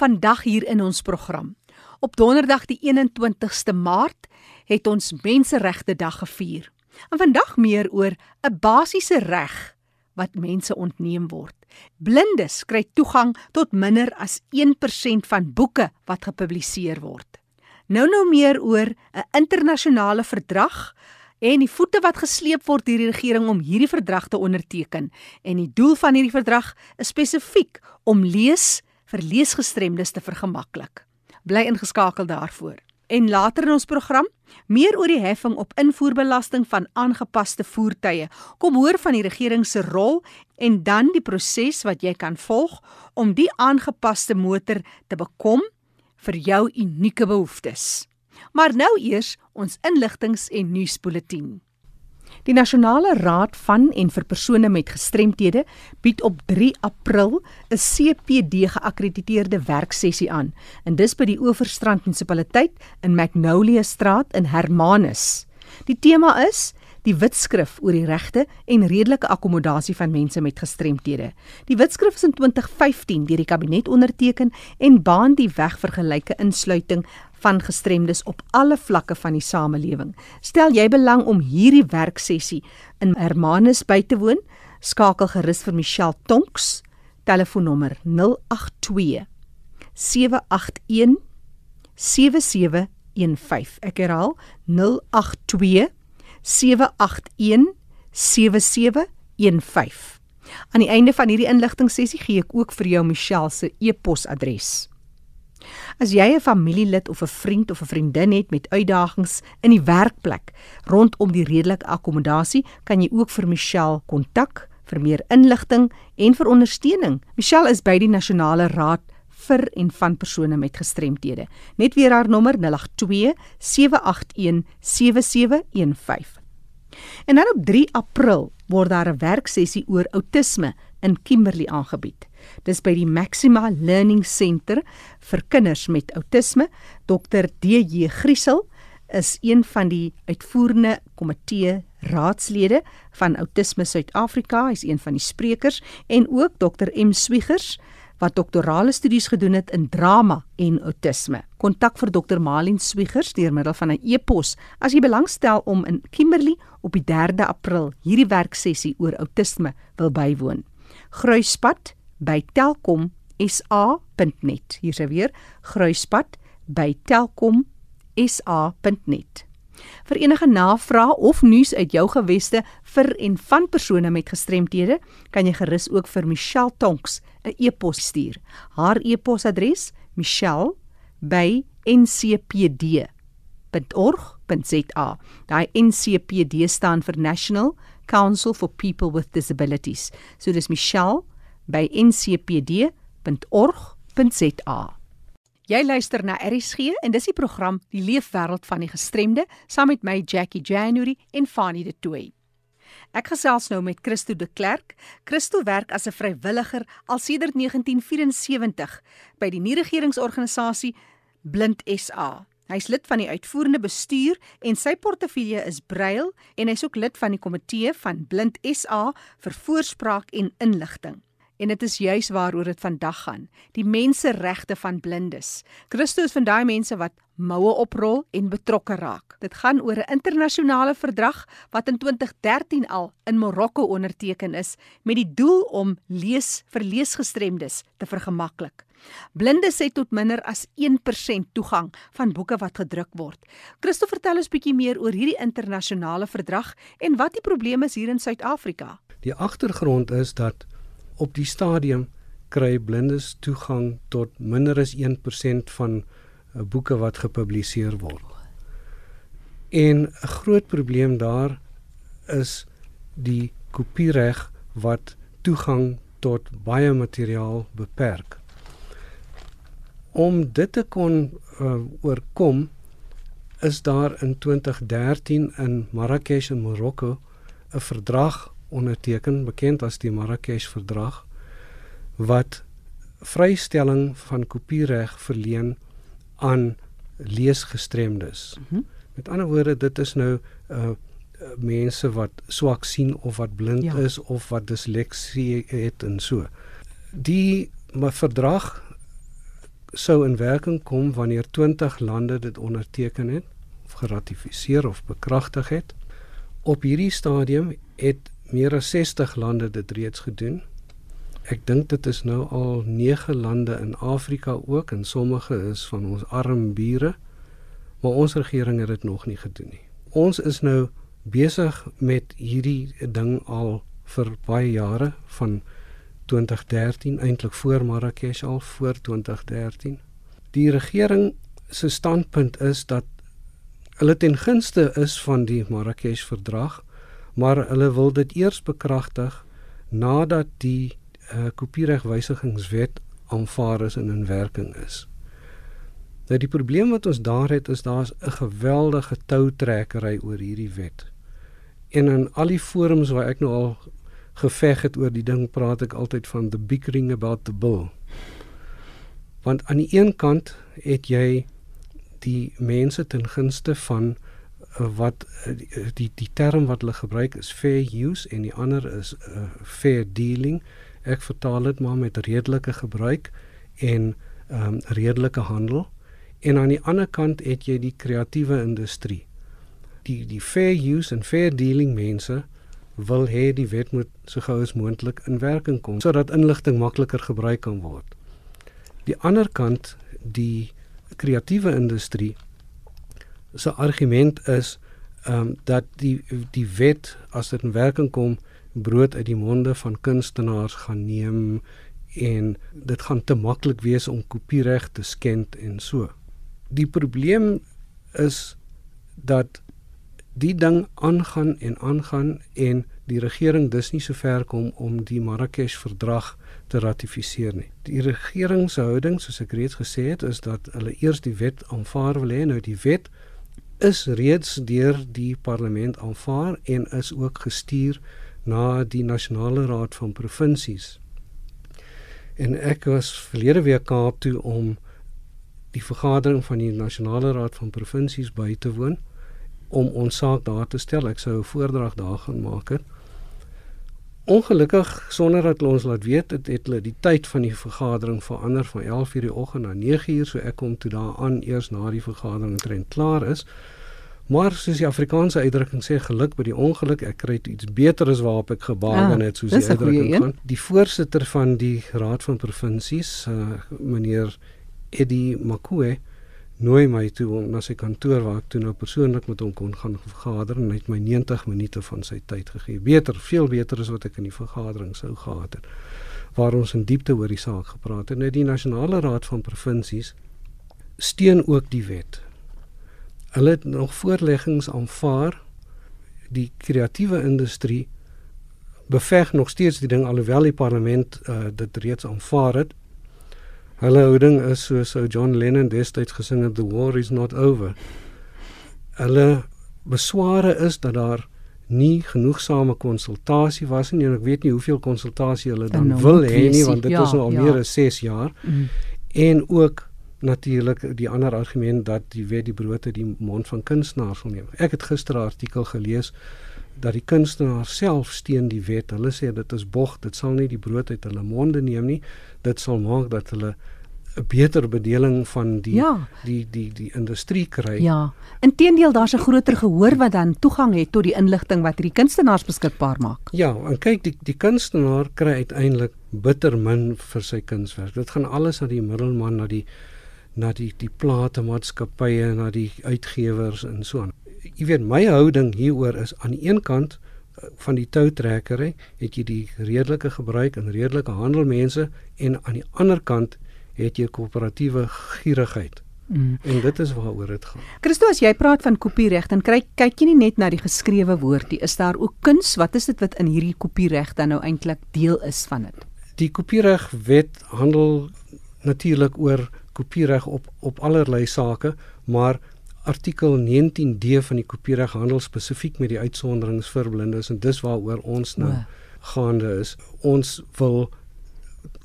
Vandag hier in ons program. Op Donderdag die 21ste Maart het ons Menseregte Dag gevier. En vandag meer oor 'n basiese reg wat mense ontneem word. Blindes kry toegang tot minder as 1% van boeke wat gepubliseer word. Nou nou meer oor 'n internasionale verdrag en die voete wat gesleep word deur die regering om hierdie verdrag te onderteken. En die doel van hierdie verdrag is spesifiek om lees vir leesgestremdes te vergemaklik. Bly ingeskakel daarvoor. En later in ons program, meer oor die heffing op invoerbelasting van aangepaste voertuie. Kom hoor van die regering se rol en dan die proses wat jy kan volg om die aangepaste motor te bekom vir jou unieke behoeftes. Maar nou eers ons inligtings en nuusbulletin. Die Nasionale Raad van en vir persone met gestremthede bied op 3 April 'n CPD geakkrediteerde werksessie aan, en dis by die Oeverstrand munisipaliteit in Magnolia Straat in Hermanus. Die tema is die wetskrif oor die regte en redelike akkommodasie van mense met gestremthede. Die wetskrif is in 2015 deur die kabinet onderteken en baan die weg vir gelyke insluiting van gestremdes op alle vlakke van die samelewing. Stel jy belang om hierdie werksessie in Hermanus by te woon? Skakel gerus vir Michelle Tonks, telefoonnommer 082 781 7715. Ek herhaal 082 781 7715. Aan die einde van hierdie inligtingsessie gee ek ook vir jou Michelle se e-posadres. As jy 'n familielid of 'n vriend of 'n vriendin het met uitdagings in die werkplek rondom die redelike akkommodasie, kan jy ook vir Michelle kontak vir meer inligting en vir ondersteuning. Michelle is by die Nasionale Raad vir en van persone met gestremthede. Net weer haar nommer 082 781 7715. En dan op 3 April word daar 'n werksessie oor outisme in Kimberley aangebied. Dis by die Maxima Learning Center vir kinders met outisme. Dr DJ Griesel is een van die uitvoerende komitee raadslede van Autisme Suid-Afrika. Hy's een van die sprekers en ook Dr M Swiegers wat doktorale studies gedoen het in drama en outisme. Kontak vir Dr Malien Swiegers deur middel van 'n e-pos as jy belangstel om in Kimberley op die 3de April hierdie werksessie oor outisme wil bywoon. Gruispad by telkomsa.net. Hier is weer Gruispad by telkomsa.net. Vir enige navrae of nuus uit jou geweste vir en van persone met gestremthede, kan jy gerus ook vir Michelle Tonks 'n e-pos stuur. Haar e-posadres: michelle@ncpd.org.za. Daai NCPD staan vir National Council for People with Disabilities. So dis Michelle by ncpd.org.za. Jy luister na RSG en dis die program Die Leefwêreld van die Gestremde saam met my Jackie January en Fanny de Tooi. Ek gesels nou met Christo de Klerk. Christo werk as 'n vrywilliger al sedert 1974 by die nie-regeringsorganisasie Blind SA. Hy's lid van die uitvoerende bestuur en sy portefeulje is Braille en hy's ook lid van die komitee van Blind SA vir voorspraak en inligting en dit is juis waaroor dit vandag gaan, die menseregte van blindes. Christus van daai mense wat moue oprol en betrokke raak. Dit gaan oor 'n internasionale verdrag wat in 2013 al in Marokko onderteken is met die doel om lees vir leesgestremdes te vergemaklik. Blindes het tot minder as 1% toegang van boeke wat gedruk word. Christo vertel ons bietjie meer oor hierdie internasionale verdrag en wat die probleme is hier in Suid-Afrika. Die agtergrond is dat op die stadium kry blindes toegang tot minder as 1% van uh, boeke wat gepubliseer word. En 'n groot probleem daar is die kopiereg wat toegang tot baie materiaal beperk. Om dit te kon uh, oorkom is daar in 2013 in Marrakesh in Marokko 'n verdrag onderteken bekend as die Marrakesh Verdrag wat vrystelling van kopiereg verleen aan leesgestremdes. Mm -hmm. Met ander woorde dit is nou uh mense wat swak sien of wat blind ja. is of wat disleksie het en so. Die maar verdrag sou in werking kom wanneer 20 lande dit onderteken het of geratifiseer of bekragtig het. Op hierdie stadium het meer as 60 lande dit reeds gedoen. Ek dink dit is nou al 9 lande in Afrika ook en sommige is van ons arm bure, maar ons regering het dit nog nie gedoen nie. Ons is nou besig met hierdie ding al vir baie jare van 2013 eintlik voor Marrakesh al voor 2013. Die regering se standpunt is dat hulle ten gunste is van die Marrakesh verdrag, maar hulle wil dit eers bekragtig nadat die uh, kopieregwysigingswet aanvaar is en in werking is. Nou die probleem wat ons daar het is daar's 'n geweldige toutrekkery oor hierdie wet. En in al die forums waar ek nou al geveg het oor die ding, praat ek altyd van the bickering about the bill. Want aan die een kant het jy die mense ten gunste van wat uh, die die term wat hulle gebruik is fair use en die ander is uh, fair dealing. Ek vertaal dit maar met redelike gebruik en ehm um, redelike handel. En aan die ander kant het jy die kreatiewe industrie. Die die fair use en fair dealing mense wil hê die wet moet so gou as moontlik in werking kom sodat inligting makliker gebruik kan word. Die ander kant, die kreatiewe industrie se argument is ehm um, dat die die wet as dit in werking kom brood uit die monde van kunstenaars gaan neem en dit gaan te maklik wees om kopiereg te skend en so. Die probleem is dat die ding aangaan en aangaan en die regering dus nie so ver kom om die Marrakesh verdrag te ratifiseer nie. Die regering se houding, soos ek reeds gesê het, is dat hulle eers die wet aanvaar wil hê. Nou die wet is reeds deur die parlement aanvaar en is ook gestuur na die nasionale raad van provinsies. En ek was verlede week Kaap toe om die vergadering van die nasionale raad van provinsies by te woon om ons saak daar te stel. Ek sou 'n voordrag daar gaan maak het. Ongelukkig sonder dat ons laat weet het, het hulle die tyd van die vergadering verander van 11:00 die oggend na 9:00 so ek kom toe daaraan eers na die vergadering trend klaar is. Maar soos die Afrikaanse uitdrukking sê geluk by die ongeluk ek kry iets beter as waarop ek gebaken ja, het soos die uitdrukking gaan. Die voorsitter van die Raad van Provinsies, uh, meneer Eddie Makue nooi my toe om na sy kantoor waar ek toe nou persoonlik met hom kon gaan vergader en hy het my 90 minute van sy tyd gegee. Beter, veel beter as wat ek in die vergadering sou gehad het. Waar ons in diepte oor die saak gepraat het. Nou die nasionale raad van provinsies steun ook die wet. Hulle het nog voorleggings aanvaar die kreatiewe industrie beveg nog steeds die ding alhoewel die parlement uh, dit reeds aanvaar het Hulle houding is so so John Lennon destyds gesing het the war is not over. Hulle besware is dat daar nie genoegsame konsultasie was nie en ek weet nie hoeveel konsultasie hulle dan nou, wil hê nie want dit ja, is nou al ja. meer as 6 jaar. Mm. En ook natuurlik die ander argument dat die wet die brood uit die mond van kunstenaars wil neem. Ek het gister 'n artikel gelees dat die kunstenaar self steun die wet. Hulle sê dit is bog, dit sal nie die brood uit hulle monde neem nie. Dit sal maak dat hulle 'n beter bedeling van die ja. die die die industrie kry. Ja. Inteendeel daar's 'n groter gehoor wat dan toegang het tot die inligting wat hierdie kunstenaars beskikbaar maak. Ja, en kyk die die kunstenaar kry uiteindelik bitter min vir sy kunswerk. Dit gaan alles na die middelman, na die na die die platemaatskappye, na die uitgewers en so aan jy weet my houding hieroor is aan die een kant eh, van die toutrekkery het jy die redelike gebruik en redelike handelmense en aan die ander kant het jy koöperatiewe gierigheid. Mm. En dit is waaroor dit gaan. Christo as jy praat van kopiereg dan kyk kyk jy nie net na die geskrewe woord nie, is daar ook kuns? Wat is dit wat in hierdie kopiereg dan nou eintlik deel is van dit? Die kopiereg wet handel natuurlik oor kopiereg op op allerlei sake, maar artikel 19D van die kopiereg handel spesifiek met die uitsonderings vir blindes en dis waaroor ons nou o. gaande is. Ons wil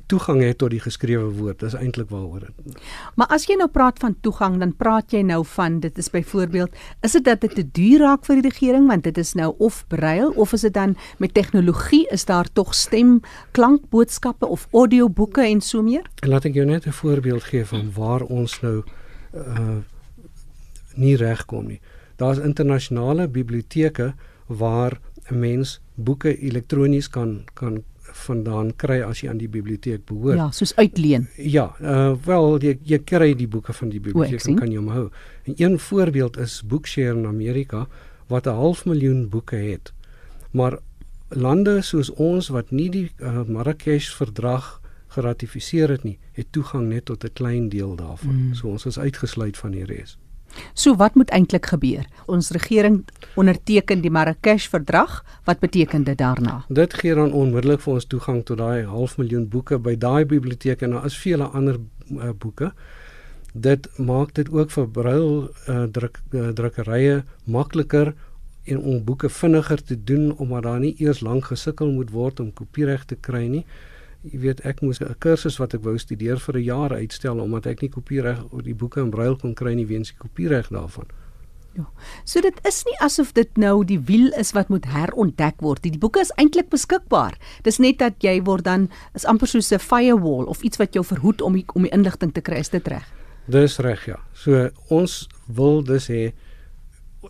toegang het tot die geskrewe woord. Dis eintlik waaroor dit. Maar as jy nou praat van toegang, dan praat jy nou van dit is byvoorbeeld, is dit dat dit te duur raak vir die regering want dit is nou of braille of is dit dan met tegnologie is daar tog stem klankboodskappe of audioboeke en so meer? En laat ek jou net 'n voorbeeld gee van waar ons nou uh nie regkom nie. Daar's internasionale biblioteke waar 'n mens boeke elektronies kan kan vandaan kry as jy aan die biblioteek behoort. Ja, soos uitleen. Ja, uh wel jy jy kry die boeke van die biblioteek en kan jy hom hou. En een voorbeeld is Bookshare in Amerika wat 'n half miljoen boeke het. Maar lande soos ons wat nie die uh, Marrakesh verdrag geratifiseer het nie, het toegang net tot 'n klein deel daarvan. Mm. So ons is uitgesluit van die res. So wat moet eintlik gebeur? Ons regering onderteken die Marrakesh verdrag. Wat beteken dit daarna? Dit gee dan onmiddellik vir ons toegang tot daai half miljoen boeke by daai biblioteek en daar is vele ander uh, boeke. Dit maak dit ook vir brail uh, druk uh, drukkerye makliker en om boeke vinniger te doen omdat daar nie eers lank gesukkel moet word om kopiereg te kry nie jy weet ek moes 'n kursus wat ek wou studeer vir 'n jaar uitstel omdat ek nie kopiereg oor die boeke in braille kon kry nie weens die kopiereg daarvan. Ja. So dit is nie asof dit nou die wiel is wat moet herontdek word. Die, die boeke is eintlik beskikbaar. Dis net dat jy word dan is amper soos 'n firewall of iets wat jou verhoed om die, om die inligting te kry. Is dit reg? Dis reg ja. So ons wil dus hê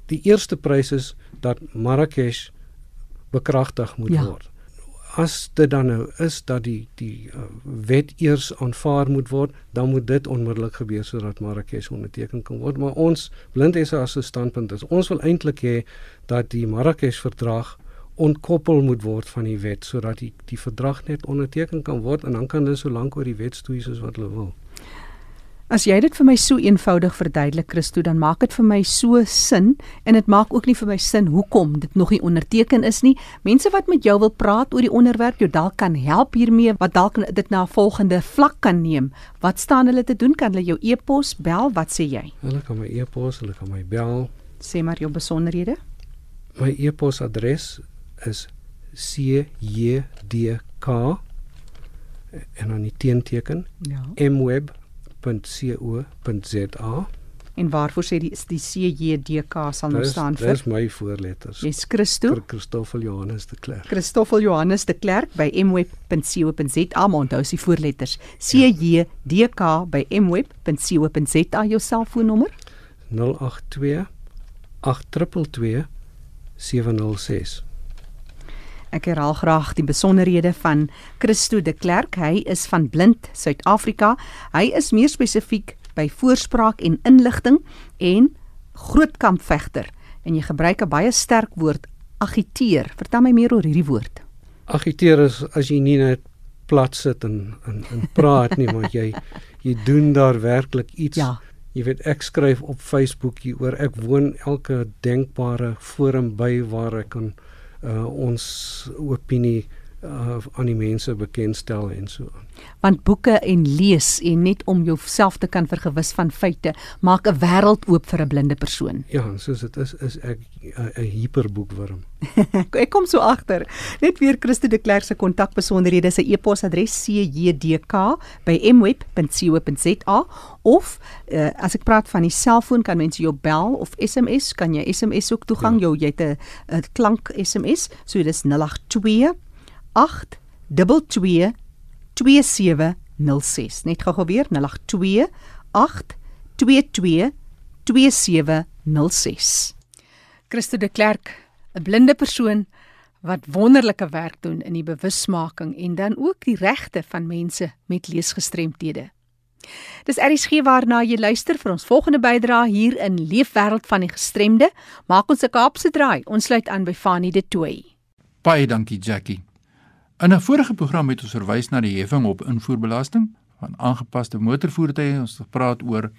die eerste prys is dat Marrakesh bekragtig moet ja. word as dit dan nou is dat die die uh, wet eers aanvaar moet word, dan moet dit onmiddellik gebeur sodat Marrakesh onderteken kan word. Maar ons blindesse as 'n standpunt is, ons wil eintlik hê dat die Marrakesh verdrag ontkoppel moet word van die wet sodat die die verdrag net onderteken kan word en dan kan hulle so lank oor die wet stoei soos wat hulle wil. As jy dit vir my so eenvoudig verduidelik Christo, dan maak dit vir my so sin en dit maak ook nie vir my sin hoekom dit nog nie onderteken is nie. Mense wat met jou wil praat oor die onderwerp, jou dalk kan help hiermee, wat dalk dit na 'n volgende vlak kan neem. Wat staan hulle te doen? Kan hulle jou e-pos bel? Wat sê jy? Hulle kan my e-pos, hulle kan my bel. Sê maar jou besonderhede. My e-posadres is cjdk en dan die teenteken ja. mweb www.co.za. En waarvoor sê die die CJDK sal nou staan vir? Dis my voorletters. Dis Christo. Vir Christoffel Johannes de Klerk. Christoffel Johannes de Klerk by mweb.co.za. Onthou die voorletters. CJDK by mweb.co.za jou selfoonnommer? 082 822 706. Ek herhaal graag die besonderhede van Christo de Klerk. Hy is van Blind Suid-Afrika. Hy is meer spesifiek by voorspraak en inligting en grootkampvegter. En jy gebruik 'n baie sterk woord, agiteer. Vertel my meer oor hierdie woord. Agiteer is as jy nie net plat sit en en, en praat nie, maar jy jy doen daar werklik iets. Ja. Jy weet ek skryf op Facebook hier oor ek woon elke denkbare forum by waar ek kan uh, ons opinie uh, aan die mense bekendstel en so. Want boeke en lees en net om jouself te kan vergewis van feite maak 'n wêreld oop vir 'n blinde persoon. Ja, soos dit is is ek 'n hiperboekwurm. ek kom so agter. Net weer Christo de Klerk se kontakbesonderhede, sy e-posadres cjdk@mweb.co.za of uh, as ek praat van die selfoon kan mense jou bel of SMS, kan jy SMS ook toegang ja. jou jy het 'n klank SMS, so dis 082 822 2706. Net gou weer 082 822 2706. Christo de Klerk, 'n blinde persoon wat wonderlike werk doen in die bewusmaking en dan ook die regte van mense met leesgestremthede. Dis ERG waarna jy luister vir ons volgende bydrae hier in Leefwêreld van die Gestremde. Maak ons 'n Kaapse draai. Ons sluit aan by Fanny de Tooi. Baie dankie Jackie. In 'n vorige program het ons verwys na die heffing op invoerbelasting van aangepaste motorvoertuie. Ons het gepraat oor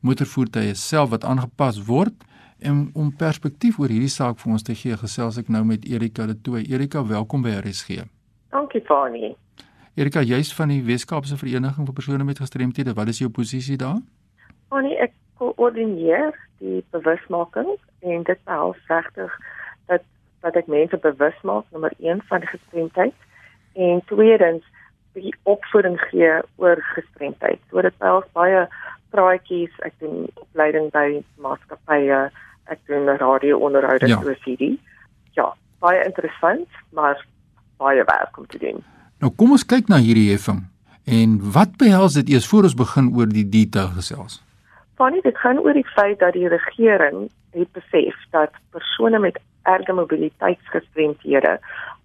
motorvoertuie self wat aangepas word en om perspektief oor hierdie saak vir ons te gee, gesels ek nou met Erika de Tooy. Erika, welkom by RSG. Dankie Fani. Erika, jy's van die Weskaapse Vereniging vir persone met gestremthede. Wat is jou posisie daar? Fani, ek koördineer die bewusmaking en dit behels regtig dat dat ek mense bewus maak nommer 1 van gestremdheid En tweedens bietjie opvoeding gee oor gestremdheid. So dit behels baie praatjies, ek doen opleiding by maatskappye, ek doen radio-onderhoude Ja. oor CD. Ja, baie interessant, maar baie werk om te doen. Nou kom ons kyk na hierdie heffing. En wat behels dit eers voor ons begin oor die detail gesels? Fanny, dit gaan oor die feit dat die regering het besef dat persone met erge mobiliteitsgestremdhede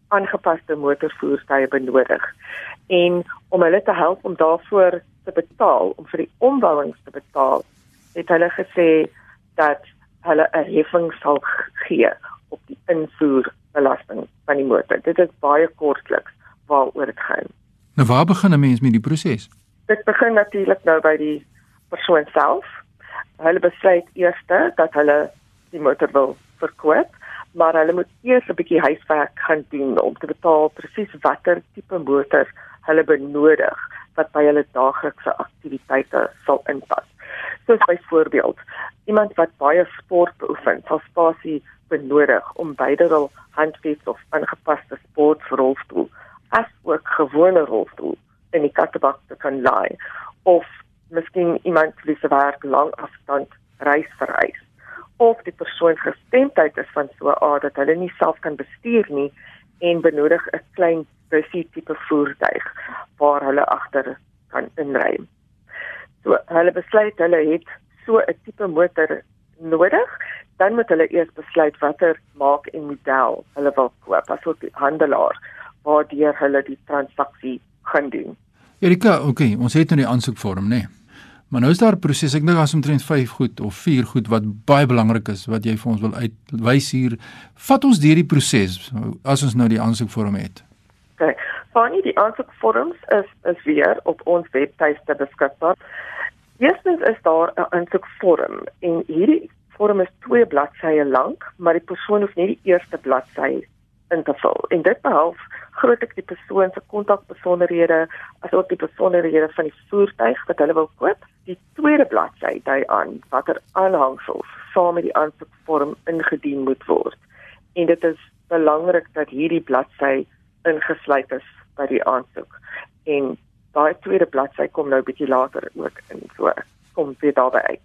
aangepaste motorvoertuie benodig. En om hulle te help om daarvoor te betaal, om vir die ombouings te betaal, het hulle gesê dat hulle 'n heffing sal gee op die invoerbelasting van die motor. Dit is baie kortliks waaroor dit gaan. Nou waar begin 'n mens met die proses? Dit begin natuurlik nou by die persoon self. Hulle besluit eers dat hulle die motor wil verkoop, maar hulle moet eers 'n bietjie huiswerk gaan doen om te betaal presies watter tipe motor hulle benodig wat by hulle daaglikse aktiwiteite sal inpas. Soos byvoorbeeld, iemand wat baie sport beoefen, sal spasie benodig om beide hul handfiets of aangepaste sportrolstoel as ook gewone rolstoel in die kattebak te kan laai of miskien iemand wie se werk lang afstand reis vereis of die persoon gestemdheid is van so 'n aard dat hulle nie self kan bestuur nie en benodig 'n klein bussie tipe voertuig waar hulle agter kan inry. So hulle besluit hulle het so 'n tipe motor nodig, dan moet hulle eers besluit watter maak en model hulle wil koop, asook die handelaar waardeur hulle die transaksie gaan doen. Erika, okay, ons het nou die aansoekvorm, nê. Nee. Maar nou is daar 'n proses. Ek dink daar's omtrent 5 goed of 4 goed wat baie belangrik is wat jy vir ons wil uitwys hier. Vat ons deur die proses as ons nou die aansoekvorm het. Okay. Fanny, die aansoekvorms is is weer op ons webtuiste beskikbaar. Eerstens is daar 'n aansoekvorm en hierdie vorm is twee bladsye lank, maar die persoon hoef nie die eerste bladsy in te vul. En dit behels groot ek die persoon se kontakbesonderhede asook die besonderhede van die voertuig wat hulle wil koop. Die tweede bladsy dui aan watter aanhangsels saam met die aansoekvorm ingedien moet word. En dit is belangrik dat hierdie bladsy ingesluit is by die aansoek. En daai tweede bladsy kom nou bietjie later ook in so kom weer daarby uit.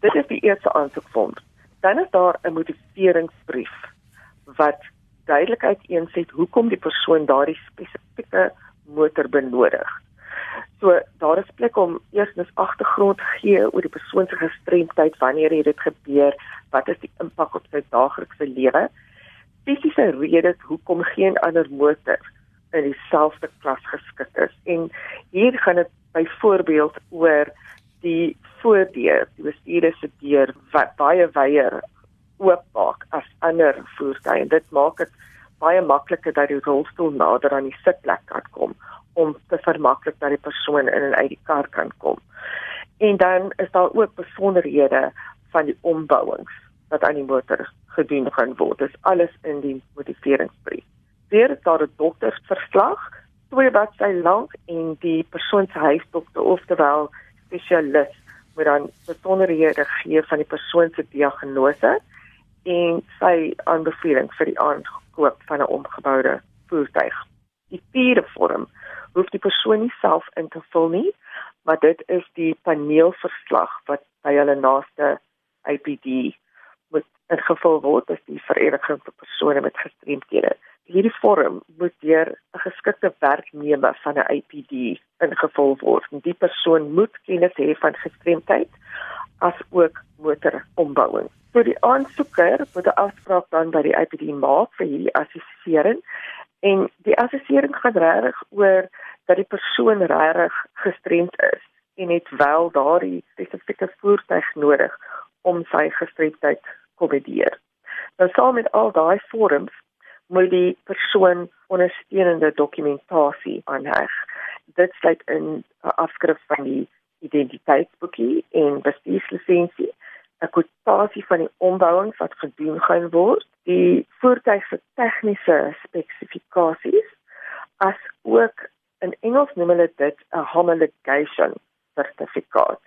Dit is die eerste aansoekvorm. Dan is daar 'n motiveringsbrief wat duidelik uiteenset hoekom die persoon daardie spesifieke motor benodig. So daar is plek om eerstens agtergrond gee oor die persoon se gestremdheid, wanneer het dit gebeur, wat is die impak op sy daaglikse lewe? Fisiese redes hoekom geen ander motor in dieselfde klas geskik is. En hier gaan dit byvoorbeeld oor die voordeur, die bestuurder se deur wat baie wyer oopmaak as ander voertuie. En dit maak dit baie makliker dat die rolstoel nader aan die sitplek kan kom om te vermaklik dat die persoon in en uit die kar kan kom. En dan is daar ook besonderhede van die ombouings wat aan die motor gedoen gaan word. Dis alles in die motiveringsbrief. Weer is daar 'n doktersverslag, twee bladsye lank en die persoon se huisdokter oftewel spesialis moet dan besonderhede gee van die persoon se diagnose en sy aanbeveling vir die aankoop van 'n omgeboude voertuig. Die vierde vorm hoef die persoon nie self in te vul nie, maar dit is die paneelverslag wat by hulle naaste IPD moet ingevul word, dis die vereniging vir persone met gestremdhede. Hierdie vorm moet deur 'n geskikte werknemer van 'n IPD ingevul word. Die persoon moet kennis hê van gestremdheid as ook motorombouing. So die aansoeker moet 'n afspraak dan by die IPD maak vir hierdie assessering en die assessering gaan regtig oor dat die persoon regtig gestremd is en het wel daardie spesifieke voertuig nodig om sy gestremdheid kombineer. Nou saam met al daai vorms moet die persoon ondersteunende dokumentasie aanheg. Dit sluit in 'n afskrif van die identiteitsboekie en bestuurslisensie, 'n kwotasie van die ombouings wat gedoen gaan word, die voertuig se tegniese spesifikasies, as ook in Engels noem hulle dit 'n homologation sertifikaat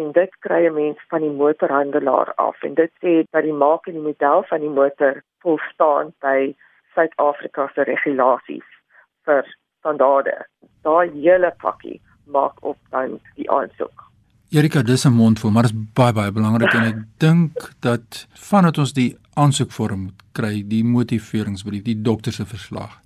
en dit kry 'n mens van die motorhandelaar af en dit sê dat die maak en die model van die motor volstaan by Suid-Afrika se regulasies vir standaarde. Daai hele pakkie maak op dan die aansoek. Erika, dis 'n mondvol, maar dit is baie baie belangrik en ek dink dat vandat ons die aansoekvorm moet kry, die motiveringsbrief, die dokter se verslag,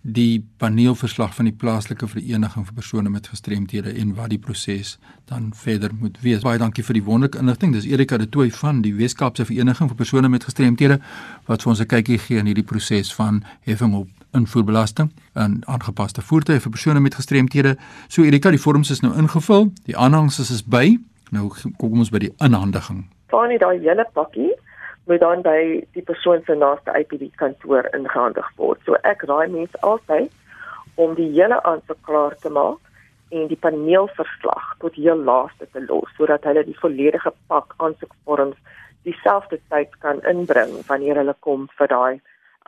die paneelverslag van die plaaslike vereniging vir persone met gestremthede en wat die proses dan verder moet wees. Baie dankie vir die wonderlike inligting. Dis Erika de Tooy van die Weskaapse Vereniging vir persone met gestremthede wat vir ons 'n kykie gee in hierdie proses van heffing op invoerbelasting en aangepaste voertuie vir persone met gestremthede. So Erika, die vorms is nou ingevul, die aanhangsels is by. Nou kom ons by die inhandiging. Fanie daai hele pakkie moet dan by die persoon se naaste IPD kantoor ingehandig word. So ek raai mense altyd om die hele aansoek klaar te maak en die paneelverslag tot heel laaste te los sodat hulle die volledige pak aansoekvorms dieselfde tyd kan inbring wanneer hulle kom vir daai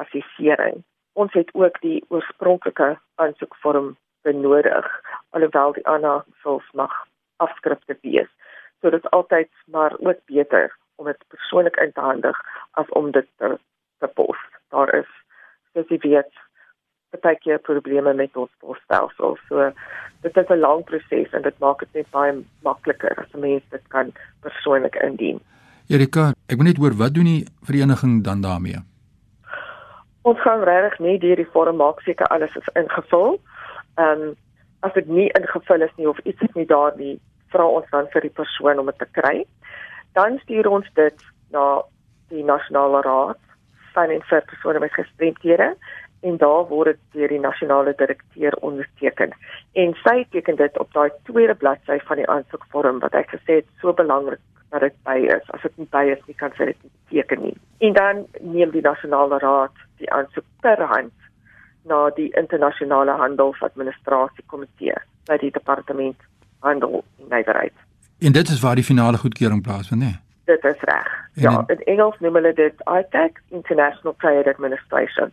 assessering. Ons het ook die oorspronklike aansoekvorm benodig alhoewel die selfs mag afskrifte wees. So dit is altyd maar ook beter om dit persoonlik in te handig as om dit te, te pos. Daar is soos jy weet baie keer probleme met ons posstelsel. So dit is 'n lang proses en dit maak dit net baie makliker as 'n mens dit kan persoonlik indien. Erika, ek wil net hoor wat doen die vereniging dan daarmee? Ons gaan regtig nie deur die vorm maak seker alles is ingevul. Ehm um, as dit nie ingevul is nie of iets is nie daar nie, vra ons dan vir die persoon om dit te kry dan stuur ons dit na die nasionale raad van en vir persone met gestremthede en daar word dit deur die nasionale direkteur onderteken en sy teken dit op daai tweede bladsy van die aansoekvorm wat ek gesê het so belangrik dat dit by is as dit nie by is nie kan sy dit nie teken nie en dan neem die nasionale raad die aansoek per hand na die internasionale handelsadministrasie komitee by die departement handel en nywerheid En dit is waar die finale goedkeuring plaasvind, né? Nee? Dit is reg. Ja, in Engels noem hulle dit ITAC, International Trade Administration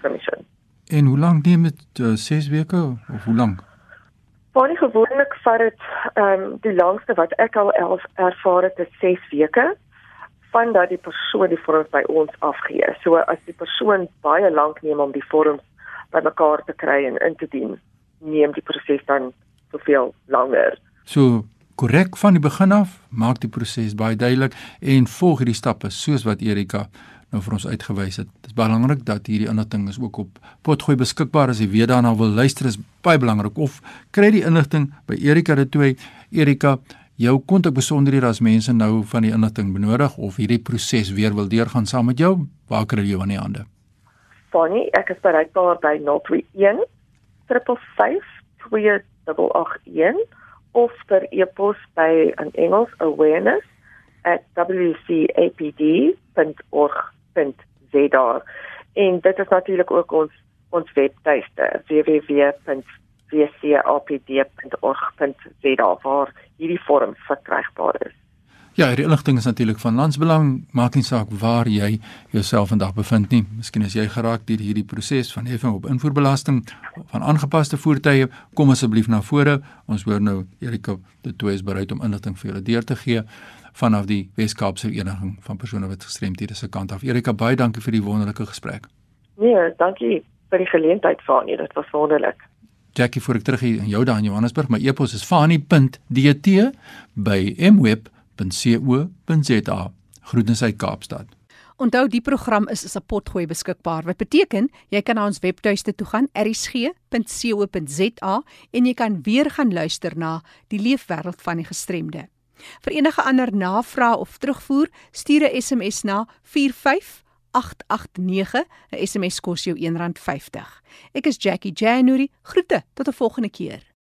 Commission. En hoe lank neem dit? 6 uh, weke of hoe lank? Baie gewoonlik vat dit ehm um, die langste wat ek al ervaar het, is 6 weke van dat die persoon die vorms by ons afgee. So as die persoon baie lank neem om die vorms bymekaar te kry en in te dien, neem die proses dan soveel langer. So korrek van die begin af, maak die proses baie duidelik en volg hierdie stappe soos wat Erika nou vir ons uitgewys het. Dit is belangrik dat hierdie inligting is ook op potgooi beskikbaar as jy weer daarna wil luister is baie belangrik of kry die inligting by Erika de Tooy. Erika, jou kontak besonderhede as mense nou van die inligting benodig of hierdie proses weer wil deurgaan saam met jou, waar kry jy aan die hande? Bonnie, ek is bereikbaar by 031 355 2881 of per e-pos by in Engels awareness@wcapd.org.za en dit is natuurlik ook ons ons webtuiste www.wcapd.org.za waar hierdie vorm verkrygbaar is. Ja, die inligting is natuurlik van landsbelang, maak nie saak waar jy jouself vandag bevind nie. Miskien as jy geraak deur hierdie proses van heffing op invoerbelasting van aangepaste voertuie, kom asseblief na vore. Ons hoor nou Erika, dit toe is bereid om inligting vir julle deur te gee vanaf die Weskaapse Vereniging van persone met gestremthede se kant af. Erika, baie dankie vir die wonderlike gesprek. Nee, dankie vir die geleentheid van nie, dit was wonderlik. Jackie, voor ek terug hier in jou daar in Johannesburg, my e-pos is fani.dt by mweb www.co.za. Groetens uit Kaapstad. Onthou die program is as 'n potgooi beskikbaar wat beteken jy kan na ons webtuiste toe gaan erisg.co.za en jy kan weer gaan luister na die leefwêreld van die gestremde. Vir enige ander navrae of terugvoer, stuur 'n SMS na 45889. 'n SMS kos jou R1.50. Ek is Jackie January. Groete tot 'n volgende keer.